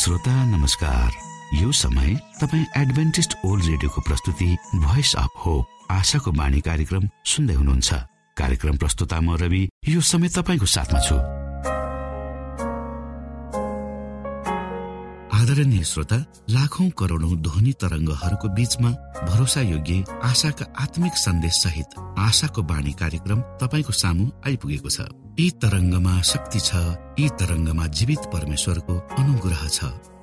श्रोता नमस्कार। यो समय तपाईँ एडभेन्टिस्ट ओल्ड रेडियोको प्रस्तुति भोइस अफ होप आशाको बाणी कार्यक्रम सुन्दै हुनुहुन्छ। कार्यक्रम प्रस्तुता म रवि। यो समय तपाईँको साथमा छु। आदरणीय श्रोता लाखौं करोडौं ध्वनि तरङ्गहरूको बीचमा भरोसा योग्य आशाका आत्मिक सन्देश सहित आशाको बाणी कार्यक्रम तपाईँको सामु आइपुगेको छ। यी तरङ्गमा शक्ति छ यी तरङ्गमा जीवित परमेश्वरको अनुग्रह छ।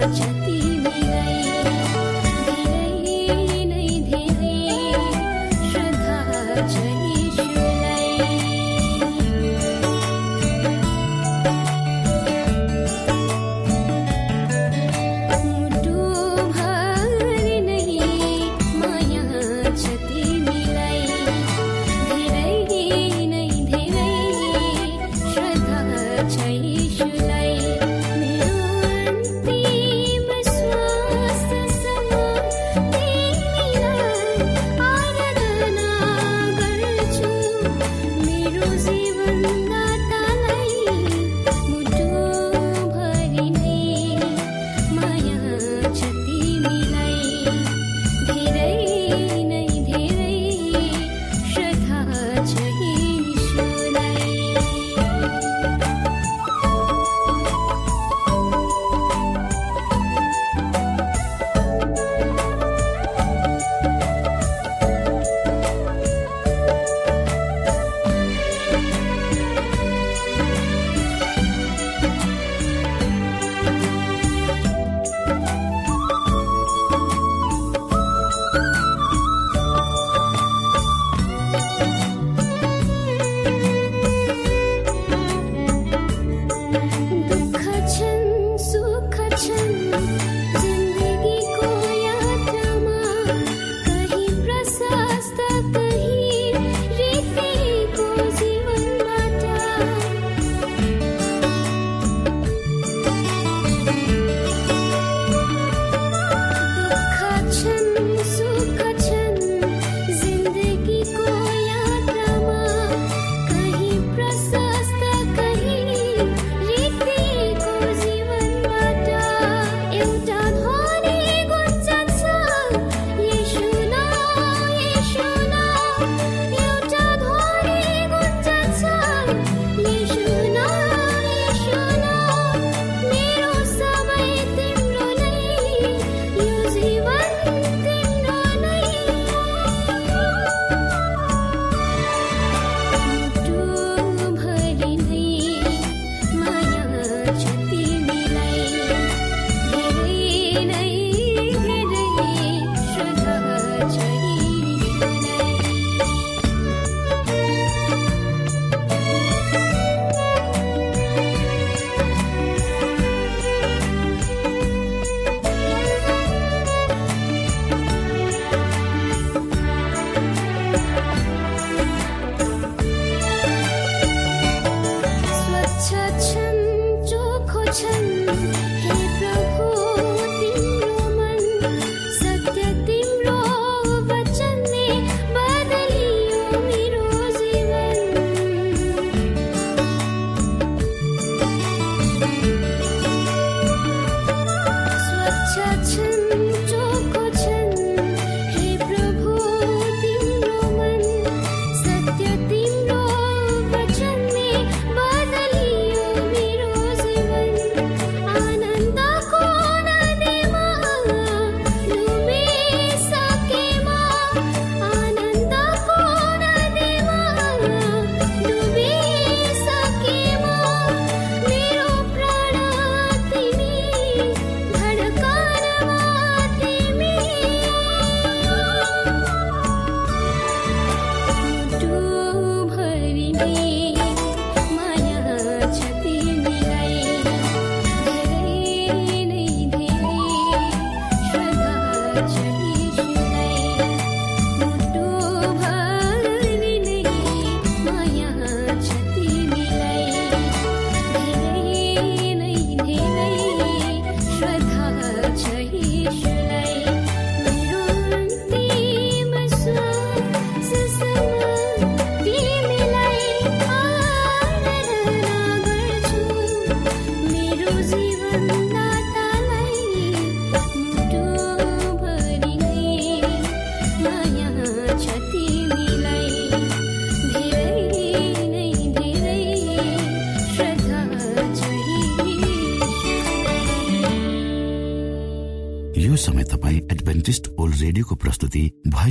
church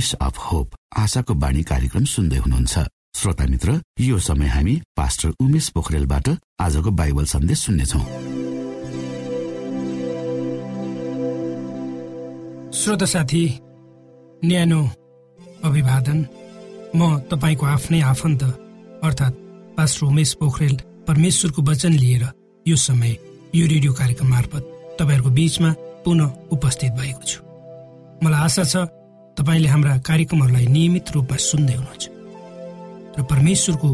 भोइस अफ होप आशाको बाणी कार्यक्रम सुन्दै हुनुहुन्छ। श्रोता मित्र यो समय हामी पास्टर उमेश पोखरेलबाट आजको बाइबल सन्देश सुन्नेछौ। श्रोता साथी न्यानो अभिवादन। म तपाईँको आफ्नै आफन्त अर्थात् पास्टर उमेश पोखरेल परमेश्वरको वचन लिएर यो समय यो रेडियो कार्यक्रम मार्फत तपाईँहरूको बीचमा पुनः उपस्थित भएको छु। मलाई आशा छ तपाईँले हाम्रा कार्यक्रमहरूलाई नियमित रूपमा सुन्दै हुनुहुन्छ र परमेश्वरको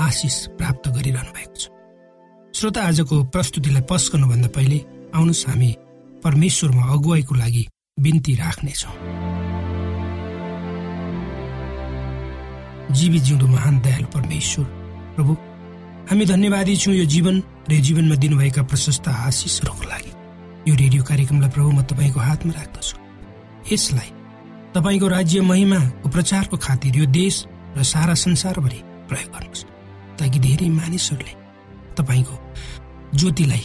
आशिष प्राप्त गरिरहनु भएको छ। श्रोता आजको प्रस्तुतिलाई पस गर्नुभन्दा पहिले आउनुहोस् हामी परमेश्वरमा अगुवाईको लागि बिन्ती राख्नेछौँ। जीवी जिउँदो महान दयालु परमेश्वर प्रभु हामी धन्यवादी छौँ यो जीवन र जीवनमा दिनुभएका प्रशस्त आशिषहरूको लागि। यो रेडियो कार्यक्रमलाई प्रभु म तपाईँको हातमा राख्दछु। यसलाई तपाईँको राज्य महिमाको प्रचारको खातिर यो देश र सारा संसारभरि प्रयोग गर्नुहोस्। ताकि धेरै मानिसहरूले तपाईँको ज्योतिलाई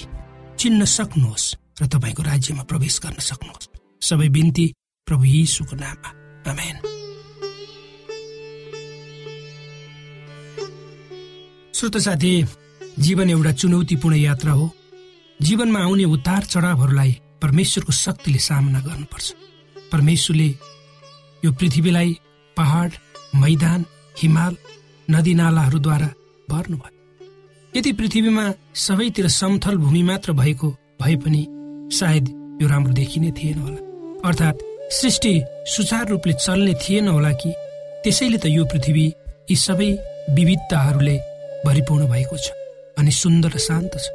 चिन्न सक्नुहोस् र तपाईँको राज्यमा प्रवेश गर्न सक्नुहोस्। सबै बिन्ती प्रभु यीशुको नाममा। आमेन। श्रोत साथी जीवन एउटा चुनौतीपूर्ण यात्रा हो। जीवनमा आउने उतार चढावहरूलाई परमेश्वरको शक्तिले सामना गर्नुपर्छ। परमेश्वरले यो पृथ्वीलाई पहाड मैदान हिमाल नदी नालाहरूद्वारा भर्नुभयो यदि पृथ्वीमा सबैतिर समथल भूमि मात्र भएको भए पनि सायद यो राम्रो देखिने थिएन होला। अर्थात् सृष्टि सुचारू रूपले चल्ने थिएन होला कि त्यसैले त यो पृथ्वी यी सबै विविधताहरूले भरिपूर्ण भएको छ अनि सुन्दर र शान्त छ।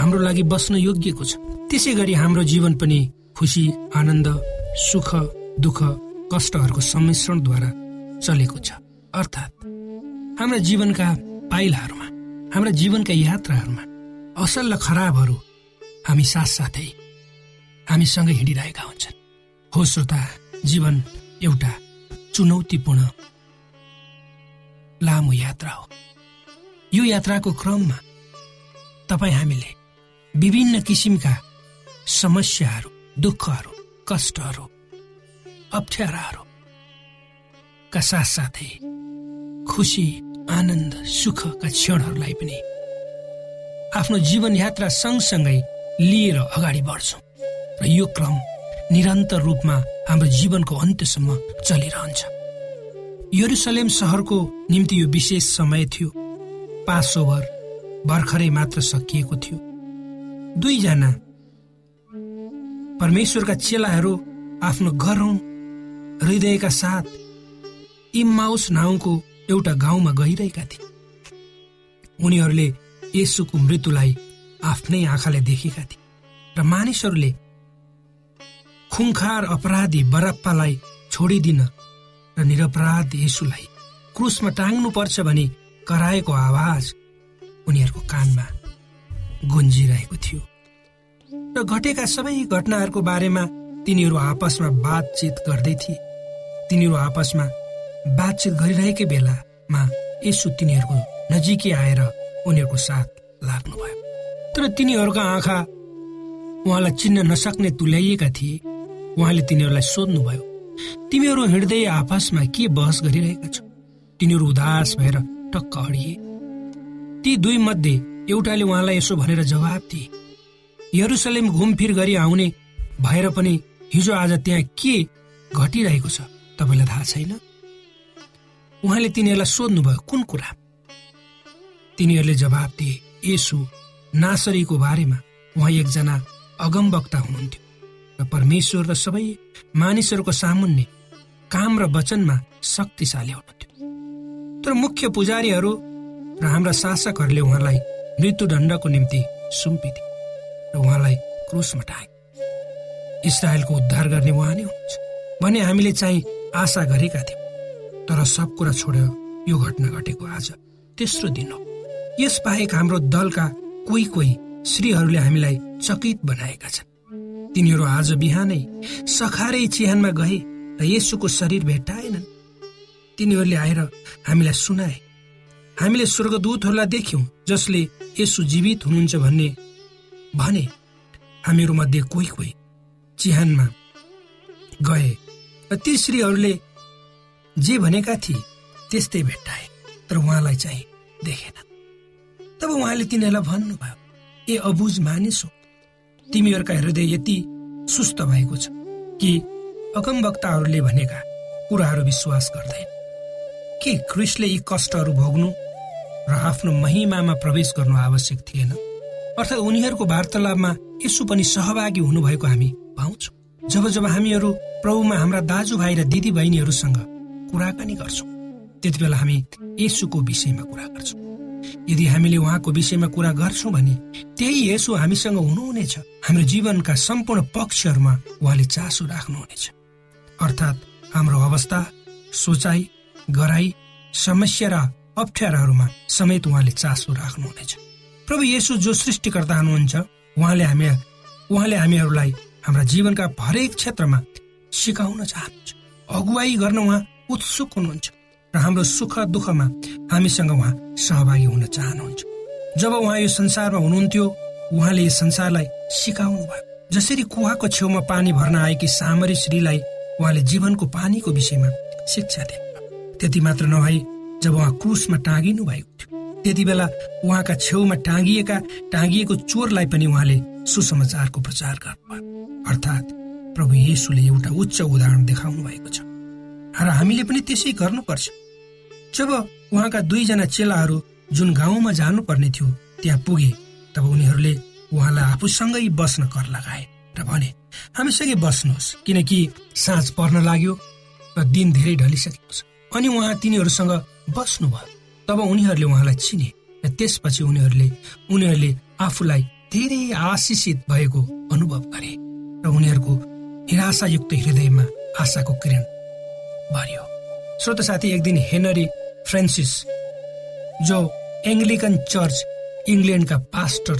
हाम्रो लागि बस्न योग्यको छ। त्यसै गरी हाम्रो जीवन पनि खुसी आनन्द सुख दुःख कष्टहरूको सम्मिश्रणद्वारा चलेको छ। अर्थात् हाम्रा जीवनका पाइलाहरूमा हाम्रा जीवनका यात्राहरूमा असल र खराबहरू हामी साथसाथै हामीसँगै हिँडिरहेका हुन्छन्। हो श्रोता जीवन एउटा चुनौतीपूर्ण लामो यात्रा हो। यो यात्राको क्रममा तपाईँ हामीले विभिन्न किसिमका समस्याहरू दुःखहरू कष्टहरू अप्ठ्याराहरूका साथसाथै खुसी आनन्द सुखका क्षणहरूलाई पनि आफ्नो जीवन यात्रा सँगसँगै लिएर अगाडि बढ्छौँ र यो क्रम निरन्तर रूपमा हाम्रो जीवनको अन्त्यसम्म चलिरहन्छ। यरुसलेम सहरको निम्ति यो विशेष समय थियो। पास ओभर भर्खरै मात्र सकिएको थियो। दुईजना परमेश्वरका चेलाहरू आफ्नो गरौँ हृदयका साथ इम्माउस नाउँको एउटा गाउँमा गइरहेका थिए। उनीहरूले यसुको मृत्युलाई आफ्नै आँखाले देखेका थिए र मानिसहरूले खुङखार अपराधी बरप्पालाई छोडिदिन र निरपराध यसुलाई क्रुसमा टाङ्नु पर्छ भनी कराएको आवाज उनीहरूको कानमा गुन्जिरहेको थियो। र घटेका सबै घटनाहरूको बारेमा तिनीहरू आपसमा बातचित गर्दै थिए। तिनीहरू आपसमा बातचित गरिरहेकै बेलामा यसो तिनीहरूको नजिकै आएर उनीहरूको साथ लाग्नुभयो। तर तिनीहरूका आँखा उहाँलाई चिन्न नसक्ने तुल्याइएका थिए। उहाँले तिनीहरूलाई सोध्नुभयो तिमीहरू हिँड्दै आपसमा के बहस गरिरहेका छौ? तिनीहरू उदास भएर टक्क अडिए। ती दुई मध्ये एउटाले उहाँलाई यसो भनेर जवाब दिए यरुसलेम घुमफिर गरी आउने भएर पनि हिजो आज त्यहाँ के घटिरहेको छ तपाईँलाई थाहा छैन? उहाँले तिनीहरूलाई सोध्नुभयो कुन कुरा? तिनीहरूले जवाब दिए यसु नासरीको बारेमा उहाँ एकजना अगमवक्ता हुनुहुन्थ्यो र परमेश्वर र सबै मानिसहरूको सामुन्ने काम र वचनमा शक्तिशाली हुनुहुन्थ्यो। तर मुख्य पुजारीहरू र हाम्रा शासकहरूले उहाँलाई मृत्युदण्डको निम्ति सुम्पिदिए र उहाँलाई क्रुसमा टाए इसरायलको उद्धार गर्ने उहाँ नै हुनुहुन्छ। भने हामीले चाहिँ आशा गरेका थियौँ। तर सब कुरा छोड्यो। यो घटना घटेको आज तेस्रो दिन हो। यस बाहेक हाम्रो दलका कोही कोही श्रीहरूले हामीलाई चकित बनाएका छन्। तिनीहरू आज बिहानै सखारै चिहानमा गए र यसुको शरीर भेट्टाएनन्। तिनीहरूले आएर हामीलाई सुनाए। हामीले स्वर्गदूतहरूलाई देख्यौँ जसले यसो जीवित हुनुहुन्छ भन्ने भने हामीहरू मध्ये कोही कोही चिहानमा गए र ती श्रीहरूले जे भनेका थिए त्यस्तै भेट्टाए तर उहाँलाई चाहिँ देखेन। तब उहाँले तिनीहरूलाई भन्नुभयो ए अबुझ मानिस हो तिमीहरूका हृदय यति सुस्त भएको छ कि अगमवक्ताहरूले भनेका कुराहरू विश्वास गर्दैन। के क्रिसले यी कष्टहरू भोग्नु र आफ्नो महिमामा प्रवेश गर्नु आवश्यक थिएन? अर्थात् उनीहरूको वार्तालापमा यसो पनि सहभागी हुनुभएको हामी पाउँछौँ। जब जब हामीहरू प्रभुमा हाम्रा दाजुभाइ र दिदी बहिनीहरूसँग कुराकानी गर्छौँ त्यति बेला हामी यसुको विषयमा कुरा गर्छौँ। यदि हामीले उहाँको विषयमा कुरा गर्छौँ भने त्यही यसो हामीसँग हुनुहुनेछ। हाम्रो जीवनका सम्पूर्ण पक्षहरूमा उहाँले चासो राख्नुहुनेछ। अर्थात् हाम्रो अवस्था सोचाइ गराई समस्या र अप्ठ्याराहरूमा समेत उहाँले चासो राख्नुहुनेछ। प्रभु येसु जो सृष्टिकर्ता हुनुहुन्छ उहाँले हामी उहाँले हामीहरूलाई हाम्रा जीवनका हरेक क्षेत्रमा सिकाउन चाहनुहुन्छ। अगुवाई गर्न उहाँ उत्सुक हुनुहुन्छ र हाम्रो सुख दुःखमा हामीसँग उहाँ सहभागी हुन चाहनुहुन्छ। जब उहाँ यो संसारमा हुनुहुन्थ्यो उहाँले यस संसारलाई सिकाउनु भयो जसरी कुवाको छेउमा पानी भर्न आएकी सामरी श्रीलाई उहाँले जीवनको पानीको विषयमा शिक्षा दिए त्यति मात्र नभई जब उहाँ क्रुसमा टाँगिनु भएको थियो त्यति बेला उहाँका छेउमा टाँगिएका टाँगिएको चोरलाई पनि उहाँले सुसमाचारको प्रचार गर्नुभयो। अर्थात् प्रभु येसुले एउटा उच्च उदाहरण देखाउनु भएको छ। र हामीले पनि त्यसै गर्नुपर्छ। जब उहाँका दुईजना चेलाहरू जुन गाउँमा जानुपर्ने थियो त्यहाँ पुगे तब उनीहरूले उहाँलाई आफूसँगै बस्न कर लगाए र भने हामीसँगै बस्नुहोस् किनकि साँझ पर्न लाग्यो र दिन धेरै ढलिसकेको छ। अनि उहाँ तिनीहरूसँग बस्नुभयो। तब उनीहरूले उहाँलाई चिने र त्यसपछि उनीहरूले उनीहरूले आफूलाई धेरै आशिषित भएको अनुभव गरे र उनीहरूको निराशायुक्त हृदयमा आशाको किरण भरियो। श्रोत साथी एक दिन हेनरी फ्रान्सिस जो एङ्ग्लिकन चर्च इङ्ल्यान्डका पास्टर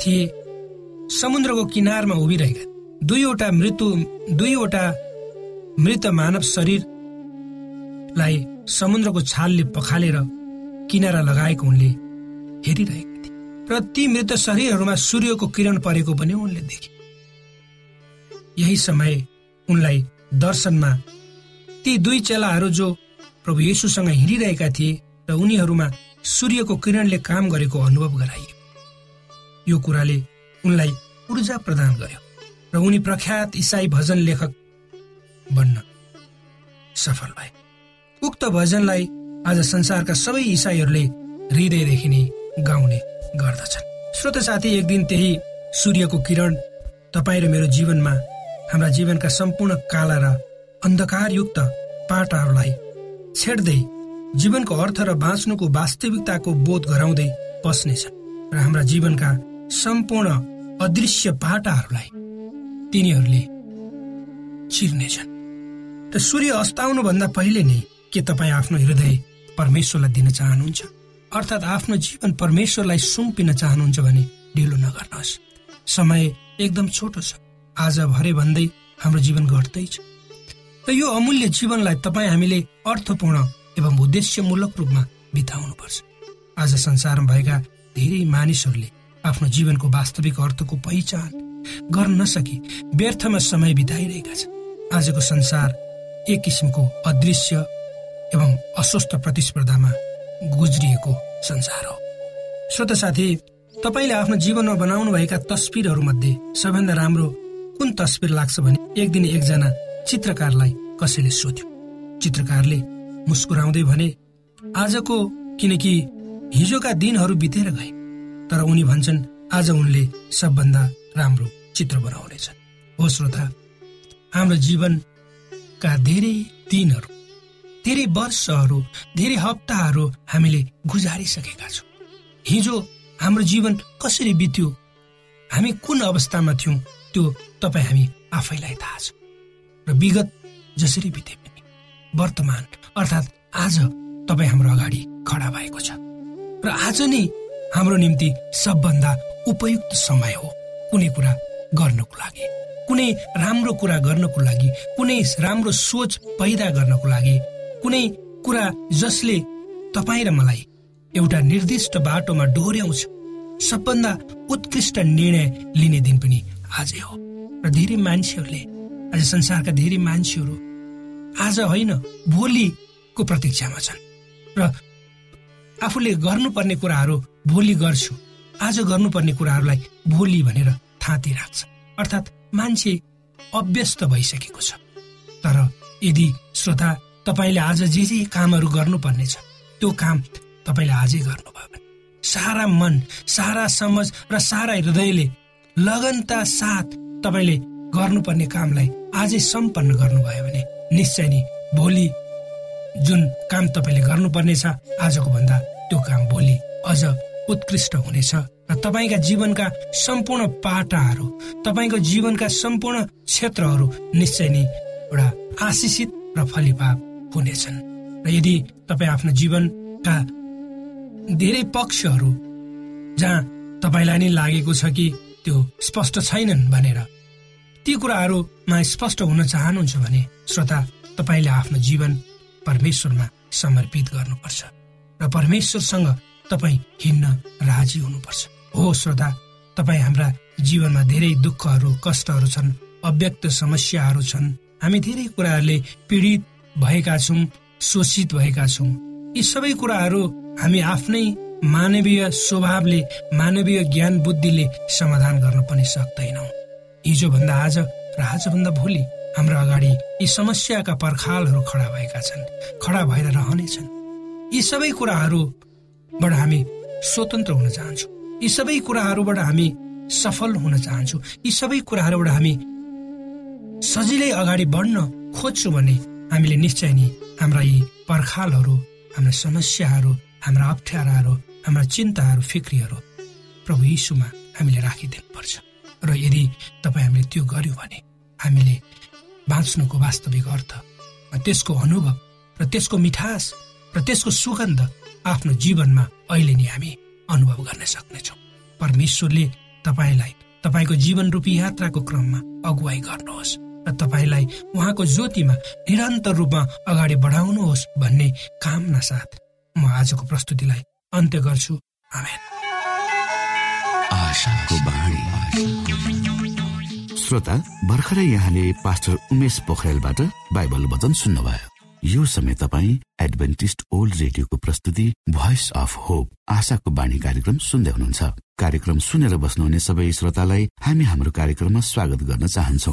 थिए समुद्रको किनारमा उभिरहेका दुईवटा मृत्यु दुईवटा मृत मानव शरीरलाई समुद्रको छालले पखालेर किनारा लगाएको उनले हेरिरहेका थिए। र ती मृत शरीरहरूमा सूर्यको किरण परेको पनि उनले देखे। यही समय उनलाई दर्शनमा ती दुई चेलाहरू जो प्रभु येसुसँग हिँडिरहेका थिए र उनीहरूमा सूर्यको किरणले काम गरेको अनुभव गराइयो। यो कुराले उनलाई ऊर्जा प्रदान गर्यो र उनी प्रख्यात इसाई भजन लेखक बन्न सफल भए। उक्त भजनलाई आज संसारका सबै इसाईहरूले हृदयदेखि नै गाउने गर्दछन्। श्रोत साथी एक दिन त्यही सूर्यको किरण तपाईँ र मेरो जीवनमा हाम्रा जीवनका सम्पूर्ण काला र अन्धकारयुक्त पाटाहरूलाई छेड्दै जीवनको अर्थ र बाँच्नुको वास्तविकताको बोध गराउँदै बस्नेछ र हाम्रा जीवनका सम्पूर्ण अदृश्य पाटाहरूलाई तिनीहरूले चिर्नेछन्। र सूर्य अस्ताउनु भन्दा पहिले नै के तपाईँ आफ्नो हृदय परमेश्वरलाई दिन चाहनुहुन्छ? अर्थात् आफ्नो जीवन परमेश्वरलाई सुम्पिन चाहनुहुन्छ भने ढिलो नगर्नुहोस्। समय एकदम छोटो छ। आज भरे भन्दै हाम्रो जीवन घट्दैछ। र यो अमूल्य जीवनलाई तपाईँ हामीले अर्थपूर्ण एवं उद्देश्यमूलक रूपमा बिताउनुपर्छ। आज संसारमा भएका धेरै मानिसहरूले आफ्नो जीवनको वास्तविक अर्थको पहिचान गर्न नसकी व्यर्थमा समय बिताइरहेका छन्। आजको संसार एक किसिमको अदृश्य एवं अस्वस्थ प्रतिस्पर्धामा गुज्रिएको संसार हो। श्रोत साथी तपाईँले आफ्नो जीवनमा बनाउनु भएका तस्विरहरू मध्ये सबैभन्दा राम्रो कुन तस्विर लाग्छ भने एक दिन एकजना चित्रकारलाई कसैले सोध्यो? चित्रकारले मुस्कुराउँदै भने आजको किनकि हिजोका दिनहरू बितेर गए। तर उनी भन्छन् आज उनले सबभन्दा राम्रो चित्र बनाउनेछन्। हो श्रोता हाम्रो जीवनका धेरै दिनहरू धेरै वर्षहरू धेरै हप्ताहरू हामीले गुजारिसकेका छौँ। हिजो हाम्रो जीवन कसरी बित्यो हामी कुन अवस्थामा थियौँ त्यो तपाईँ हामी आफैलाई थाहा छ। र विगत जसरी बिते पनि वर्तमान अर्थात् आज तपाईँ हाम्रो अगाडि खडा भएको छ। र आज नै हाम्रो निम्ति सबभन्दा उपयुक्त समय हो कुनै कुरा गर्नको लागि कुनै राम्रो कुरा गर्नको लागि कुनै राम्रो सोच पैदा गर्नको लागि कुनै कुरा जसले तपाईँ र मलाई एउटा निर्दिष्ट बाटोमा डोर्याउँछ सबभन्दा उत्कृष्ट निर्णय लिने दिन पनि आजै हो। र धेरै मान्छेहरूले आज संसारका धेरै मान्छेहरू आज होइन भोलिको प्रतीक्षामा छन्। र आफूले गर्नुपर्ने कुराहरू भोलि गर्छु। आज गर्नुपर्ने कुराहरूलाई भोलि भनेर थाँती राख्छ। अर्थात् मान्छे अभ्यस्त भइसकेको छ। तर यदि श्रोता तपाईँले आज जे जे कामहरू गर्नुपर्नेछ त्यो काम तपाईँले आजै गर्नुभयो भने। सारा मन सारा समझ र सारा हृदयले लगनता साथ तपाईँले गर्नुपर्ने कामलाई आजै सम्पन्न गर्नुभयो भने निश्चय नै भोलि जुन काम तपाईँले गर्नुपर्नेछ आजको भन्दा त्यो काम भोलि अझ उत्कृष्ट हुनेछ र तपाईँका जीवनका सम्पूर्ण पाटाहरू तपाईँको जीवनका सम्पूर्ण क्षेत्रहरू निश्चय नै एउटा आशिषित र फलिफाप हुनेछन्। र यदि तपाईँ आफ्नो जीवनका धेरै पक्षहरू जहाँ तपाईँलाई नै लागेको छ कि त्यो स्पष्ट छैनन् भनेर ती कुराहरूमा स्पष्ट हुन चाहनुहुन्छ भने श्रोता तपाईँले आफ्नो जीवन परमेश्वरमा समर्पित गर्नुपर्छ र परमेश्वरसँग तपाईँ हिँड्न राजी हुनुपर्छ। हो श्रोता तपाईँ हाम्रा जीवनमा धेरै दुःखहरू कष्टहरू छन् अव्यक्त समस्याहरू छन्। हामी धेरै कुराहरूले पीडित भएका छौँ शोषित भएका छौँ। यी सबै कुराहरू हामी आफ्नै मानवीय स्वभावले मानवीय ज्ञान बुद्धिले समाधान गर्न पनि सक्दैनौँ। हिजोभन्दा आज र आजभन्दा भोलि हाम्रो अगाडि यी समस्याका पर्खालहरू खडा भएका छन् खडा भएर रहनेछन्। यी सबै कुराहरूबाट हामी स्वतन्त्र हुन चाहन्छौँ। यी सबै कुराहरूबाट हामी सफल हुन चाहन्छौँ। यी सबै कुराहरूबाट हामी सजिलै अगाडि बढ्न खोज्छौँ भने हामीले निश्चय नै हाम्रा यी पर्खालहरू हाम्रा समस्याहरू हाम्रा अप्ठ्याराहरू हाम्रा चिन्ताहरू फिक्रीहरू प्रभु यीशुमा हामीले राखिदिनुपर्छ। र यदि तपाईँ हामीले त्यो गर्यौँ भने हामीले बाँच्नुको वास्तविक अर्थ त्यसको अनुभव र त्यसको मिठास र त्यसको सुगन्ध आफ्नो जीवनमा अहिले नै हामी अनुभव गर्न सक्नेछौँ। परमेश्वरले तपाईँलाई तपाईँको जीवन रूपी यात्राको क्रममा अगुवाई गर्नुहोस्। तपाईँलाई उहाँको ज्योतिमा निरन्तर रूपमा अगाडि बढाउनुहोस् भन्ने कामना साथ म आजको प्रस्तुतिलाई अन्त्य गर्छु। श्रोता भर्खरै यहाँले पास्टर उमेश पोखरेलबाट बाइबल वचन सुन्नुभयो। यो समय तपाईँ एडभेन्टिस्ट ओल्ड रेडियोको प्रस्तुति भोइस अफ होप आशाको बाणी कार्यक्रम सुन्दै हुनुहुन्छ। कार्यक्रम सुनेर बस्नुहुने सबै श्रोतालाई हामी हाम्रो कार्यक्रममा स्वागत गर्न चाहन्छौ।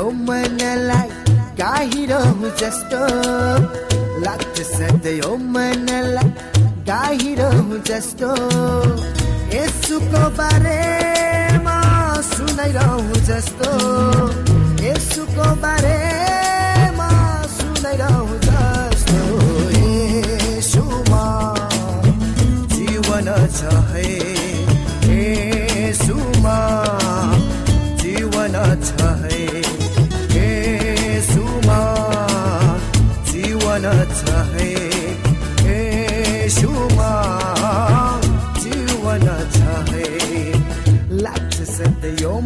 सधैँ मनलाई गाहिरहँ जस्तो। लाग्छ सधैँ मनलाई गाहिरहँ जस्तो। यसुको बारेमा सुनाइरहँ जस्तो। यसुको बारेमा सुनाइरहँ जस्तो। यसुमा जीवन छ है। यसुमा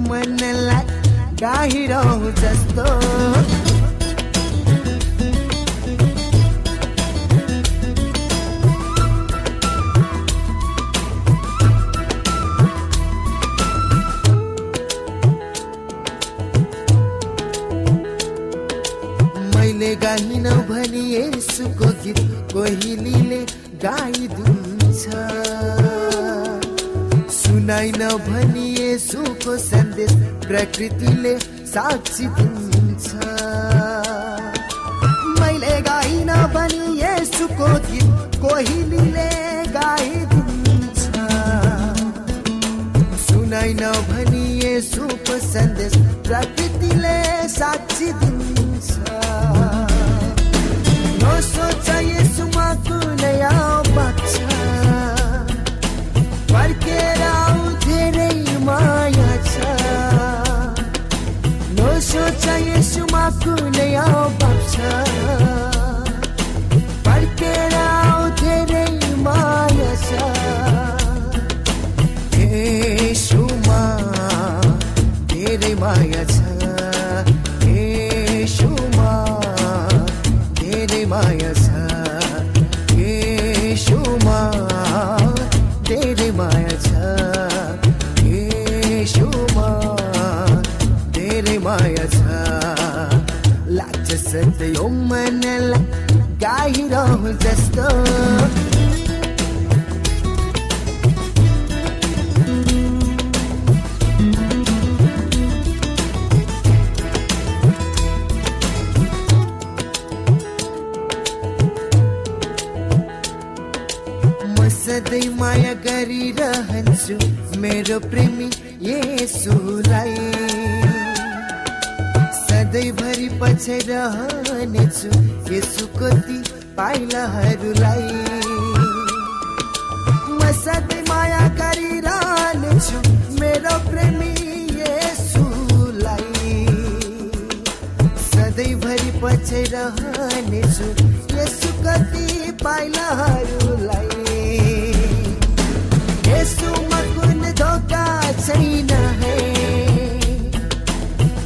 मनलाई गाहिरो जस्तो। मैले गाहिन भनी यसुको गीत कोहिलीले गाइदिन्छ। सुनाइन भनी यसुको सन्देश प्रकृतिले साक्षी दिन्छ। मैले गाइन भनी यसुको गीत कोहिलीले गाइदिन्छ। सुनाइन भनी यसुको सन्देश प्रकृतिले साक्षी दिन्छ। नसोच कुनै फर्केर यसुको ती पाइलाहरूलाई म सधैँ माया गरिरहनेछु मेरो प्रेमी यसुलाई। सधैँभरि पछि रहनेछु यसु कति पाइलाहरूलाई। यसुमा कुन धोका छैन है।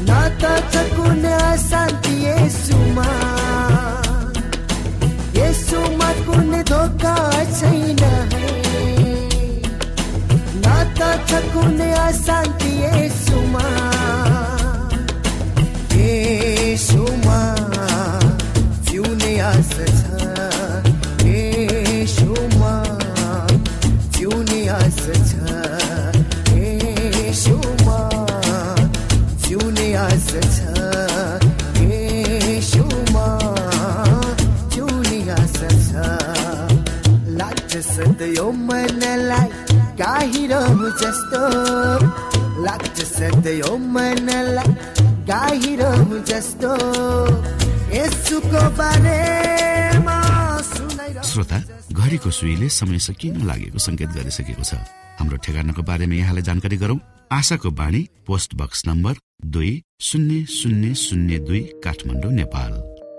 न त छ कुन शान्ति यसुमा। कुन धोका छैन है। न त छ यो मनलाई गाहिरहनु जस्तो लाग्छ सधैँ यो मनलाई गाहिरहनु जस्तो। यसुको बारेमा श्रोता घडीको सुईले समय सकिन लागेको संकेत गरिसकेको छ। हाम्रो ठेगानाको बारेमा यहाँलाई जानकारी गरौं। आशाको बाणी पोस्ट बक्स नम्बर दुई शून्य शून्य शून्य दुई काठमाडौँ नेपाल।